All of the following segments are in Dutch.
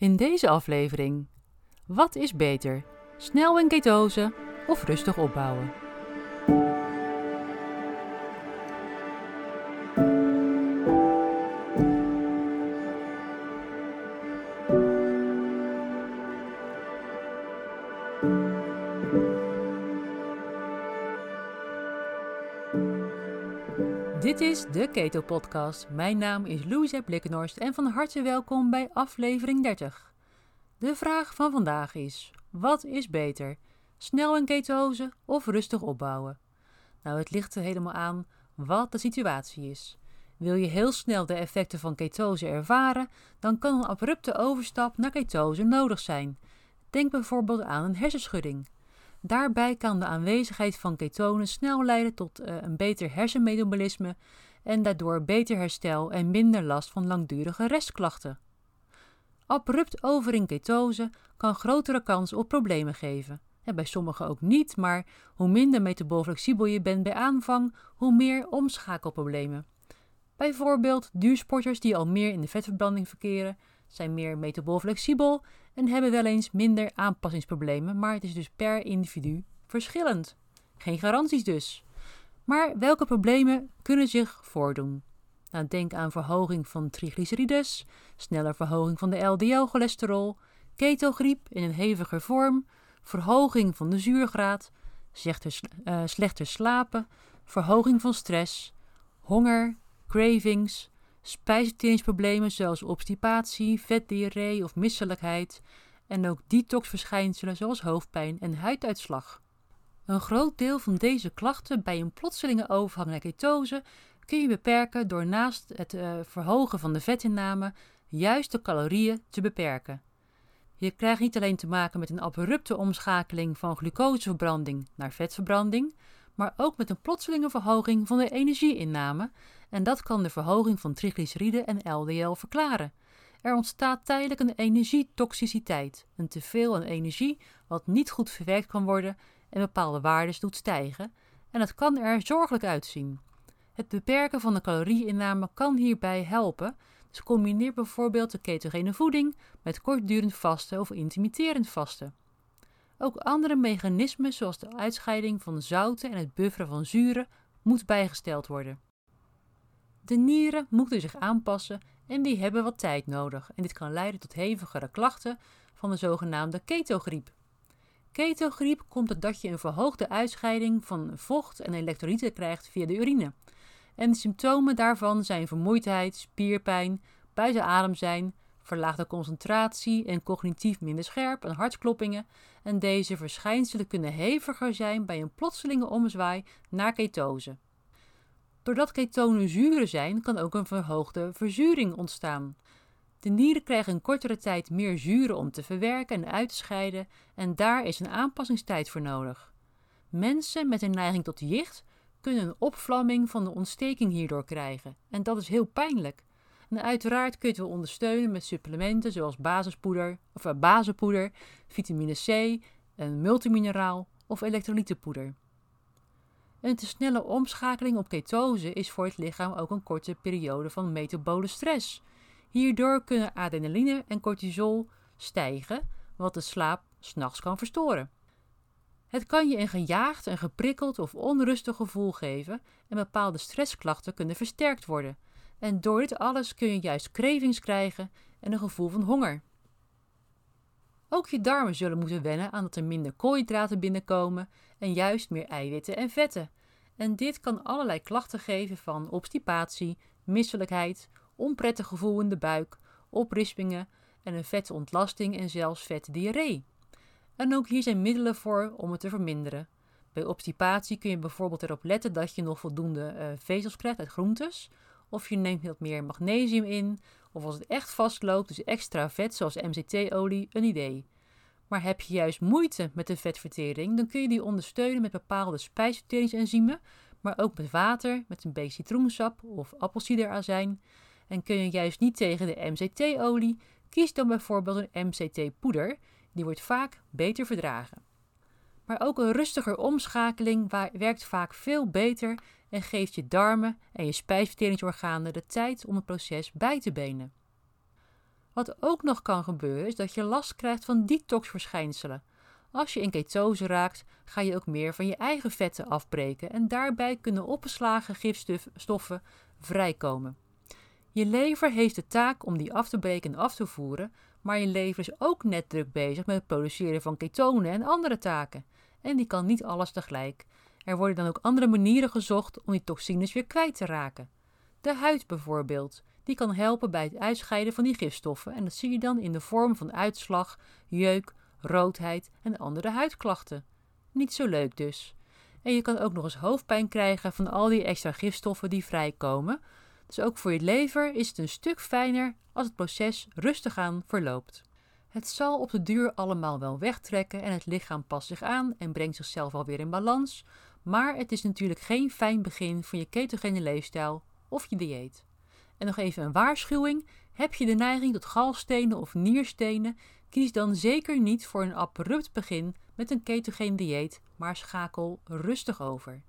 In deze aflevering: wat is beter? Snel in ketose of rustig opbouwen? De Keto Podcast. Mijn naam is Louise Blikkenhorst en van harte welkom bij aflevering 30. De vraag van vandaag is: wat is beter? Snel in ketose of rustig opbouwen? Nou, het ligt er helemaal aan wat de situatie is. Wil je heel snel de effecten van ketose ervaren, dan kan een abrupte overstap naar ketose nodig zijn. Denk bijvoorbeeld aan een hersenschudding. Daarbij kan de aanwezigheid van ketonen snel leiden tot uh, een beter hersenmetabolisme en daardoor beter herstel en minder last van langdurige restklachten. Abrupt over in ketose kan grotere kans op problemen geven. En bij sommigen ook niet, maar hoe minder metabool flexibel je bent bij aanvang, hoe meer omschakelproblemen. Bijvoorbeeld duursporters die al meer in de vetverbranding verkeren, zijn meer metabool flexibel en hebben wel eens minder aanpassingsproblemen, maar het is dus per individu verschillend. Geen garanties dus. Maar welke problemen kunnen zich voordoen? Nou, denk aan verhoging van triglycerides, snelle verhoging van de LDL-cholesterol, ketogriep in een heviger vorm, verhoging van de zuurgraad, slechter, uh, slechter slapen, verhoging van stress, honger, cravings, spijsverteringsproblemen zoals obstipatie, vetdiarree of misselijkheid en ook detoxverschijnselen zoals hoofdpijn en huiduitslag. Een groot deel van deze klachten bij een plotselinge overgang naar ketose kun je beperken door naast het uh, verhogen van de vetinname juist de calorieën te beperken. Je krijgt niet alleen te maken met een abrupte omschakeling van glucoseverbranding naar vetverbranding, maar ook met een plotselinge verhoging van de energieinname en dat kan de verhoging van triglyceriden en LDL verklaren. Er ontstaat tijdelijk een energietoxiciteit, een teveel aan energie wat niet goed verwerkt kan worden en bepaalde waarden doet stijgen, en dat kan er zorgelijk uitzien. Het beperken van de calorieinname kan hierbij helpen, dus combineer bijvoorbeeld de ketogene voeding met kortdurend vasten of intermitterend vasten. Ook andere mechanismen zoals de uitscheiding van zouten en het bufferen van zuren moet bijgesteld worden. De nieren moeten zich aanpassen en die hebben wat tijd nodig en dit kan leiden tot hevigere klachten van de zogenaamde ketogriep. Ketogriep komt doordat je een verhoogde uitscheiding van vocht en elektrolyten krijgt via de urine. En de symptomen daarvan zijn vermoeidheid, spierpijn, buiten adem zijn, verlaagde concentratie en cognitief minder scherp en hartkloppingen. En deze verschijnselen kunnen heviger zijn bij een plotselinge omzwaai naar ketose. Doordat ketonen zuren zijn, kan ook een verhoogde verzuring ontstaan. De nieren krijgen in kortere tijd meer zuren om te verwerken en uit te scheiden en daar is een aanpassingstijd voor nodig. Mensen met een neiging tot jicht kunnen een opvlamming van de ontsteking hierdoor krijgen en dat is heel pijnlijk. Uiteraard kun je het ondersteunen met supplementen zoals basispoeder, of uh, bazenpoeder, vitamine C, een multimineraal of elektrolytenpoeder. Een te snelle omschakeling op ketose is voor het lichaam ook een korte periode van metabole stress. Hierdoor kunnen adrenaline en cortisol stijgen, wat de slaap s'nachts kan verstoren. Het kan je een gejaagd, een geprikkeld of onrustig gevoel geven en bepaalde stressklachten kunnen versterkt worden. En door dit alles kun je juist cravings krijgen en een gevoel van honger. Ook je darmen zullen moeten wennen aan dat er minder koolhydraten binnenkomen en juist meer eiwitten en vetten. En dit kan allerlei klachten geven van obstipatie, misselijkheid, onprettig gevoel in de buik, oprispingen en een vetontlasting en zelfs vetdiarree. En ook hier zijn middelen voor om het te verminderen. Bij obstipatie kun je bijvoorbeeld erop letten dat je nog voldoende uh, vezels krijgt uit groentes, of je neemt wat meer magnesium in, of als het echt vastloopt, dus extra vet zoals MCT-olie, een idee. Maar heb je juist moeite met de vetvertering, dan kun je die ondersteunen met bepaalde spijsverteringsenzymen, maar ook met water, met een beetje citroensap of appelsiederazijn. En kun je juist niet tegen de MCT-olie, kies dan bijvoorbeeld een MCT-poeder. Die wordt vaak beter verdragen. Maar ook een rustiger omschakeling werkt vaak veel beter en geeft je darmen en je spijsverteringsorganen de tijd om het proces bij te benen. Wat ook nog kan gebeuren is dat je last krijgt van detoxverschijnselen. Als je in ketose raakt, ga je ook meer van je eigen vetten afbreken en daarbij kunnen opgeslagen gifstoffen vrijkomen. Je lever heeft de taak om die af te breken en af te voeren, maar je lever is ook net druk bezig met het produceren van ketonen en andere taken. En die kan niet alles tegelijk. Er worden dan ook andere manieren gezocht om die toxines weer kwijt te raken. De huid bijvoorbeeld, die kan helpen bij het uitscheiden van die gifstoffen en dat zie je dan in de vorm van uitslag, jeuk, roodheid en andere huidklachten. Niet zo leuk dus. En je kan ook nog eens hoofdpijn krijgen van al die extra gifstoffen die vrijkomen. Dus ook voor je lever is het een stuk fijner als het proces rustig aan verloopt. Het zal op de duur allemaal wel wegtrekken en het lichaam past zich aan en brengt zichzelf alweer in balans, maar het is natuurlijk geen fijn begin van je ketogene leefstijl of je dieet. En nog even een waarschuwing: heb je de neiging tot galstenen of nierstenen, kies dan zeker niet voor een abrupt begin met een ketogeen dieet, maar schakel rustig over.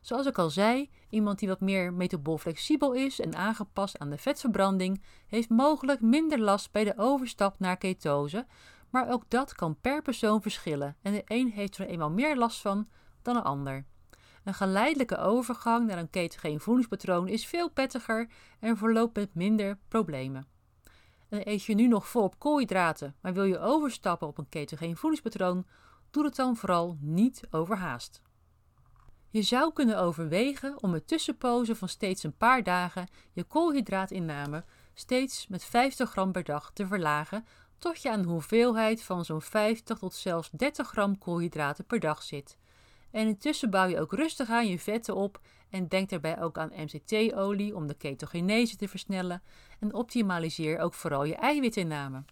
Zoals ik al zei, iemand die wat meer metabol flexibel is en aangepast aan de vetverbranding, heeft mogelijk minder last bij de overstap naar ketose, maar ook dat kan per persoon verschillen en de een heeft er eenmaal meer last van dan een ander. Een geleidelijke overgang naar een ketogeen voedingspatroon is veel prettiger en verloopt met minder problemen. En eet je nu nog volop koolhydraten, maar wil je overstappen op een ketogeen voedingspatroon, doe het dan vooral niet overhaast. Je zou kunnen overwegen om met tussenpozen van steeds een paar dagen je koolhydraatinname steeds met 50 gram per dag te verlagen tot je aan een hoeveelheid van zo'n 50 tot zelfs 30 gram koolhydraten per dag zit. En intussen bouw je ook rustig aan je vetten op en denk daarbij ook aan MCT-olie om de ketogenese te versnellen en optimaliseer ook vooral je eiwitinname.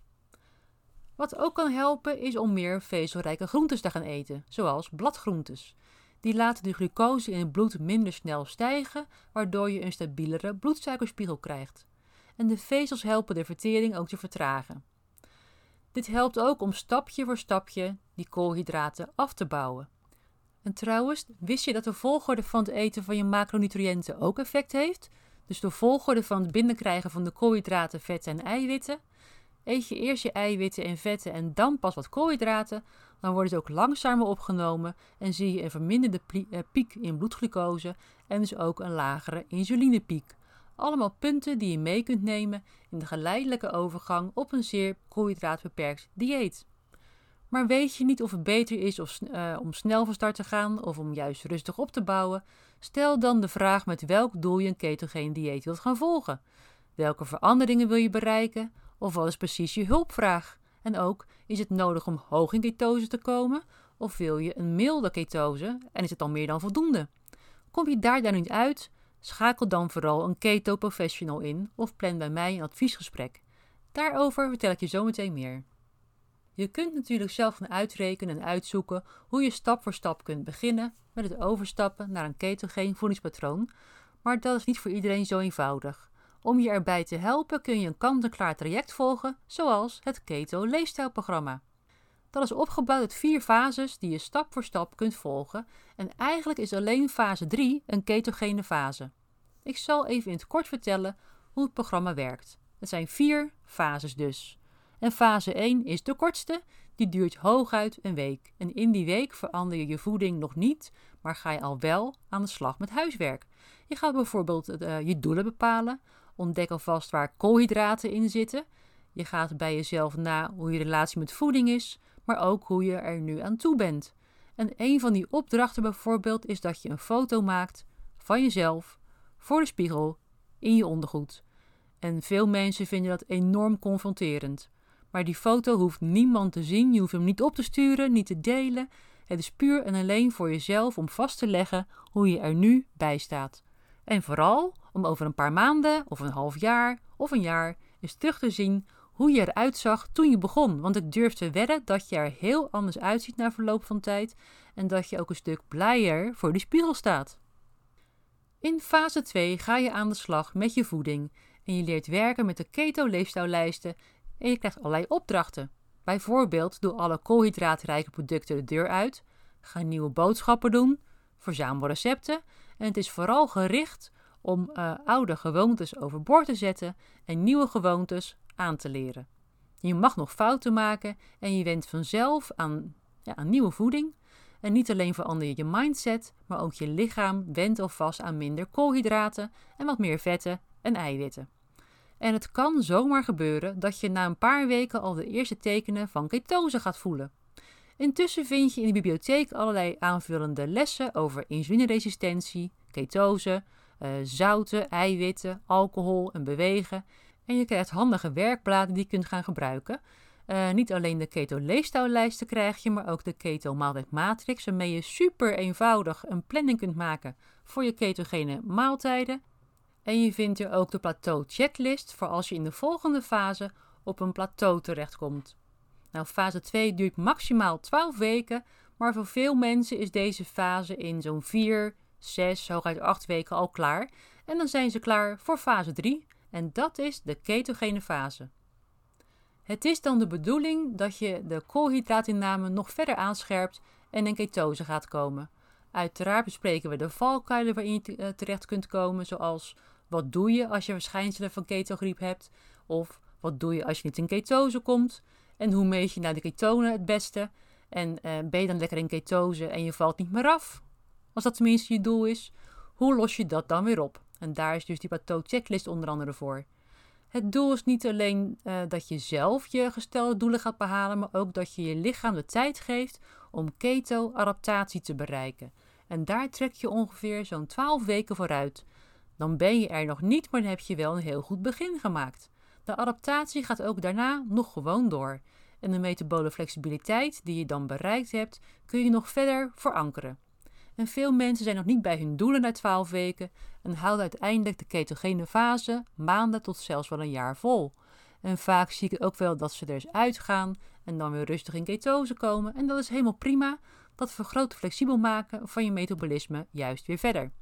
Wat ook kan helpen is om meer vezelrijke groentes te gaan eten, zoals bladgroentes. Die laten de glucose in het bloed minder snel stijgen, waardoor je een stabielere bloedsuikerspiegel krijgt. En de vezels helpen de vertering ook te vertragen. Dit helpt ook om stapje voor stapje die koolhydraten af te bouwen. En trouwens, wist je dat de volgorde van het eten van je macronutriënten ook effect heeft? Dus de volgorde van het binnenkrijgen van de koolhydraten, vetten en eiwitten. Eet je eerst je eiwitten en vetten en dan pas wat koolhydraten, dan worden ze ook langzamer opgenomen en zie je een verminderde eh, piek in bloedglucose en dus ook een lagere insulinepiek. Allemaal punten die je mee kunt nemen in de geleidelijke overgang op een zeer koolhydraatbeperkt dieet. Maar weet je niet of het beter is of, uh, om snel van start te gaan of om juist rustig op te bouwen? Stel dan de vraag met welk doel je een ketogeen dieet wilt gaan volgen. Welke veranderingen wil je bereiken? Of wat is precies je hulpvraag? En ook, is het nodig om hoog in ketose te komen? Of wil je een milde ketose en is het dan meer dan voldoende? Kom je daar dan niet uit? Schakel dan vooral een keto professional in of plan bij mij een adviesgesprek. Daarover vertel ik je zometeen meer. Je kunt natuurlijk zelf uitrekenen en uitzoeken hoe je stap voor stap kunt beginnen met het overstappen naar een ketogeen voedingspatroon, maar dat is niet voor iedereen zo eenvoudig. Om je erbij te helpen kun je een kant-en-klaar traject volgen, zoals het Keto Leefstijlprogramma. Dat is opgebouwd uit vier fases die je stap voor stap kunt volgen en eigenlijk is alleen fase 3 een ketogene fase. Ik zal even in het kort vertellen hoe het programma werkt. Het zijn vier fases dus. En fase 1 is de kortste, die duurt hooguit een week. En in die week verander je je voeding nog niet, maar ga je al wel aan de slag met huiswerk. Je gaat bijvoorbeeld uh, je doelen bepalen, ontdek alvast waar koolhydraten in zitten. Je gaat bij jezelf na hoe je relatie met voeding is, maar ook hoe je er nu aan toe bent. En een van die opdrachten bijvoorbeeld is dat je een foto maakt van jezelf voor de spiegel in je ondergoed. En veel mensen vinden dat enorm confronterend. Maar die foto hoeft niemand te zien, je hoeft hem niet op te sturen, niet te delen. Het is puur en alleen voor jezelf om vast te leggen hoe je er nu bij staat. En vooral om over een paar maanden of een half jaar of een jaar eens terug te zien hoe je eruit zag toen je begon. Want ik durf te wedden dat je er heel anders uitziet na verloop van tijd en dat je ook een stuk blijer voor die spiegel staat. In fase 2 ga je aan de slag met je voeding en je leert werken met de keto-leefstijllijsten en je krijgt allerlei opdrachten. Bijvoorbeeld doe alle koolhydraatrijke producten de deur uit, ga nieuwe boodschappen doen, verzamel recepten en het is vooral gericht om uh, oude gewoontes overboord te zetten en nieuwe gewoontes aan te leren. Je mag nog fouten maken en je went vanzelf aan, ja, aan nieuwe voeding. En niet alleen verander je je mindset, maar ook je lichaam wendt alvast aan minder koolhydraten en wat meer vetten en eiwitten. En het kan zomaar gebeuren dat je na een paar weken al de eerste tekenen van ketose gaat voelen. Intussen vind je in de bibliotheek allerlei aanvullende lessen over insulineresistentie, ketose, uh, zouten, eiwitten, alcohol en bewegen. En je krijgt handige werkbladen die je kunt gaan gebruiken. Uh, niet alleen de keto-leefstijllijsten krijg je, maar ook de keto-maaltijdmatrix, waarmee je super eenvoudig een planning kunt maken voor je ketogene maaltijden. En je vindt er ook de plateau-checklist voor als je in de volgende fase op een plateau terechtkomt. Nou, fase 2 duurt maximaal 12 weken, maar voor veel mensen is deze fase in zo'n 4, 6, hooguit 8 weken al klaar. En dan zijn ze klaar voor fase 3 en dat is de ketogene fase. Het is dan de bedoeling dat je de koolhydraatinname nog verder aanscherpt en in ketose gaat komen. Uiteraard bespreken we de valkuilen waarin je eh, terecht kunt komen, zoals wat doe je als je verschijnselen van ketogriep hebt, of wat doe je als je niet in ketose komt, en hoe meet je nou de ketonen het beste, en uh, ben je dan lekker in ketose en je valt niet meer af, als dat tenminste je doel is, hoe los je dat dan weer op? En daar is dus die plateau checklist onder andere voor. Het doel is niet alleen uh, dat je zelf je gestelde doelen gaat behalen, maar ook dat je je lichaam de tijd geeft om keto-adaptatie te bereiken. En daar trek je ongeveer zo'n 12 weken vooruit. Dan ben je er nog niet, maar dan heb je wel een heel goed begin gemaakt. De adaptatie gaat ook daarna nog gewoon door. En de metabole flexibiliteit die je dan bereikt hebt, kun je nog verder verankeren. En veel mensen zijn nog niet bij hun doelen na 12 weken en houden uiteindelijk de ketogene fase maanden tot zelfs wel een jaar vol. En vaak zie ik ook wel dat ze er eens uitgaan en dan weer rustig in ketose komen. En dat is helemaal prima. Dat vergroot flexibel maken van je metabolisme juist weer verder.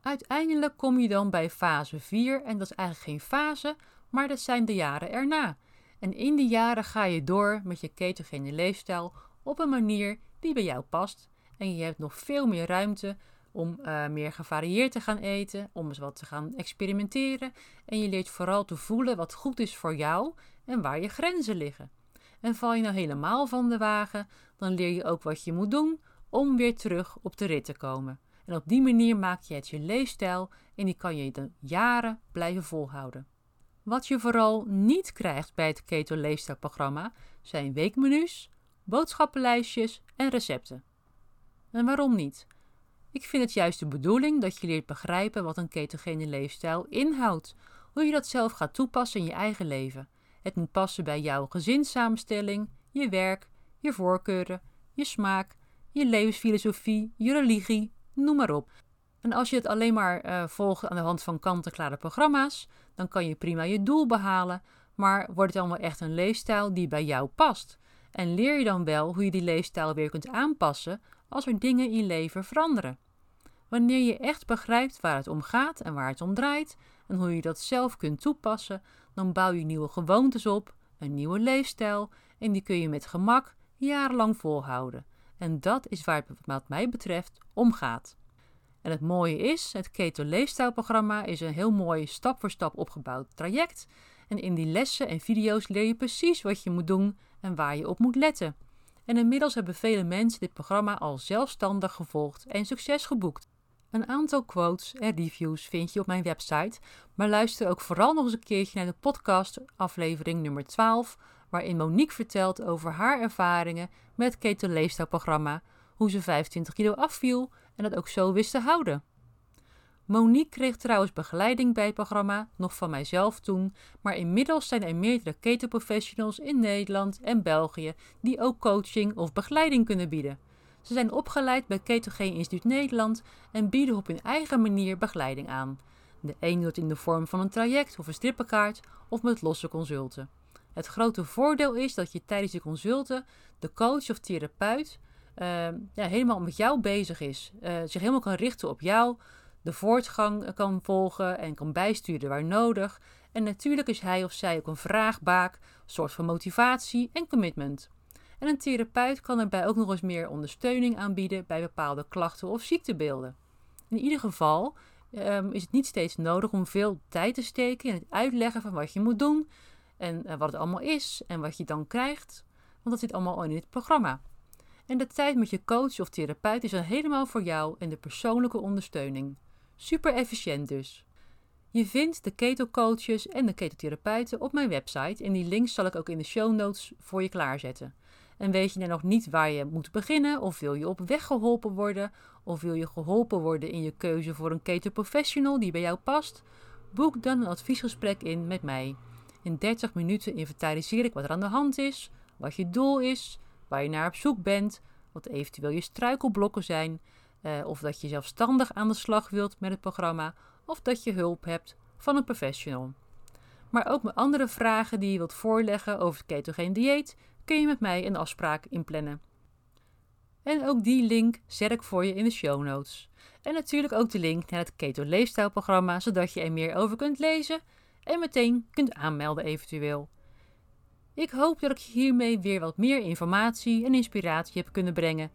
Uiteindelijk kom je dan bij fase 4 en dat is eigenlijk geen fase, maar dat zijn de jaren erna. En in die jaren ga je door met je ketogene leefstijl op een manier die bij jou past en je hebt nog veel meer ruimte om uh, meer gevarieerd te gaan eten, om eens wat te gaan experimenteren. En je leert vooral te voelen wat goed is voor jou en waar je grenzen liggen. En val je nou helemaal van de wagen, dan leer je ook wat je moet doen om weer terug op de rit te komen. En op die manier maak je het je leefstijl en die kan je de jaren blijven volhouden. Wat je vooral niet krijgt bij het Keto Leefstijlprogramma zijn weekmenu's, boodschappenlijstjes en recepten. En waarom niet? Ik vind het juist de bedoeling dat je leert begrijpen wat een ketogene leefstijl inhoudt, hoe je dat zelf gaat toepassen in je eigen leven. Het moet passen bij jouw gezinssamenstelling, je werk, je voorkeuren, je smaak, je levensfilosofie, je religie, noem maar op. En als je het alleen maar uh, volgt aan de hand van kant-en-klare programma's, dan kan je prima je doel behalen, maar wordt het dan wel echt een leefstijl die bij jou past? En leer je dan wel hoe je die leefstijl weer kunt aanpassen als er dingen in je leven veranderen. Wanneer je echt begrijpt waar het om gaat en waar het om draait en hoe je dat zelf kunt toepassen, dan bouw je nieuwe gewoontes op, een nieuwe leefstijl en die kun je met gemak jarenlang volhouden. En dat is waar het wat mij betreft om gaat. En het mooie is, het Keto Leefstijlprogramma is een heel mooi stap voor stap opgebouwd traject. En in die lessen en video's leer je precies wat je moet doen en waar je op moet letten. En inmiddels hebben vele mensen dit programma al zelfstandig gevolgd en succes geboekt. Een aantal quotes en reviews vind je op mijn website, maar luister ook vooral nog eens een keertje naar de podcast aflevering nummer 12, waarin Monique vertelt over haar ervaringen met het Keto Leefstijlprogramma, hoe ze 25 kilo afviel en dat ook zo wist te houden. Monique kreeg trouwens begeleiding bij het programma, nog van mijzelf toen, maar inmiddels zijn er meerdere ketenprofessionals in Nederland en België die ook coaching of begeleiding kunnen bieden. Ze zijn opgeleid bij Ketogeen Instituut Nederland en bieden op hun eigen manier begeleiding aan. De een doet in de vorm van een traject of een strippenkaart of met losse consulten. Het grote voordeel is dat je tijdens de consulten de coach of therapeut uh, ja, helemaal met jou bezig is, uh, zich helemaal kan richten op jou, de voortgang kan volgen en kan bijsturen waar nodig. En natuurlijk is hij of zij ook een vraagbaak, een soort van motivatie en commitment. En een therapeut kan daarbij ook nog eens meer ondersteuning aanbieden bij bepaalde klachten of ziektebeelden. In ieder geval um, is het niet steeds nodig om veel tijd te steken in het uitleggen van wat je moet doen en wat het allemaal is en wat je dan krijgt. Want dat zit allemaal in het programma. En de tijd met je coach of therapeut is dan helemaal voor jou en de persoonlijke ondersteuning. Super efficiënt dus. Je vindt de keto coaches en de ketotherapeuten op mijn website en die links zal ik ook in de show notes voor je klaarzetten. En weet je nou nog niet waar je moet beginnen of wil je op weg geholpen worden of wil je geholpen worden in je keuze voor een keto professional die bij jou past? Boek dan een adviesgesprek in met mij. In 30 minuten inventariseer ik wat er aan de hand is, wat je doel is, waar je naar op zoek bent, wat eventueel je struikelblokken zijn, eh, of dat je zelfstandig aan de slag wilt met het programma, of dat je hulp hebt van een professional. Maar ook met andere vragen die je wilt voorleggen over het ketogeen dieet, kun je met mij een afspraak inplannen. En ook die link zet ik voor je in de show notes. En natuurlijk ook de link naar het Keto Leefstijlprogramma, zodat je er meer over kunt lezen en meteen kunt aanmelden eventueel. Ik hoop dat ik je hiermee weer wat meer informatie en inspiratie heb kunnen brengen.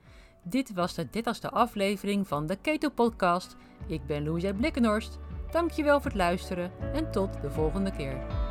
Dit was de dertigste aflevering van de Keto Podcast. Ik ben Louisa Blikkenhorst. Dankjewel voor het luisteren en tot de volgende keer.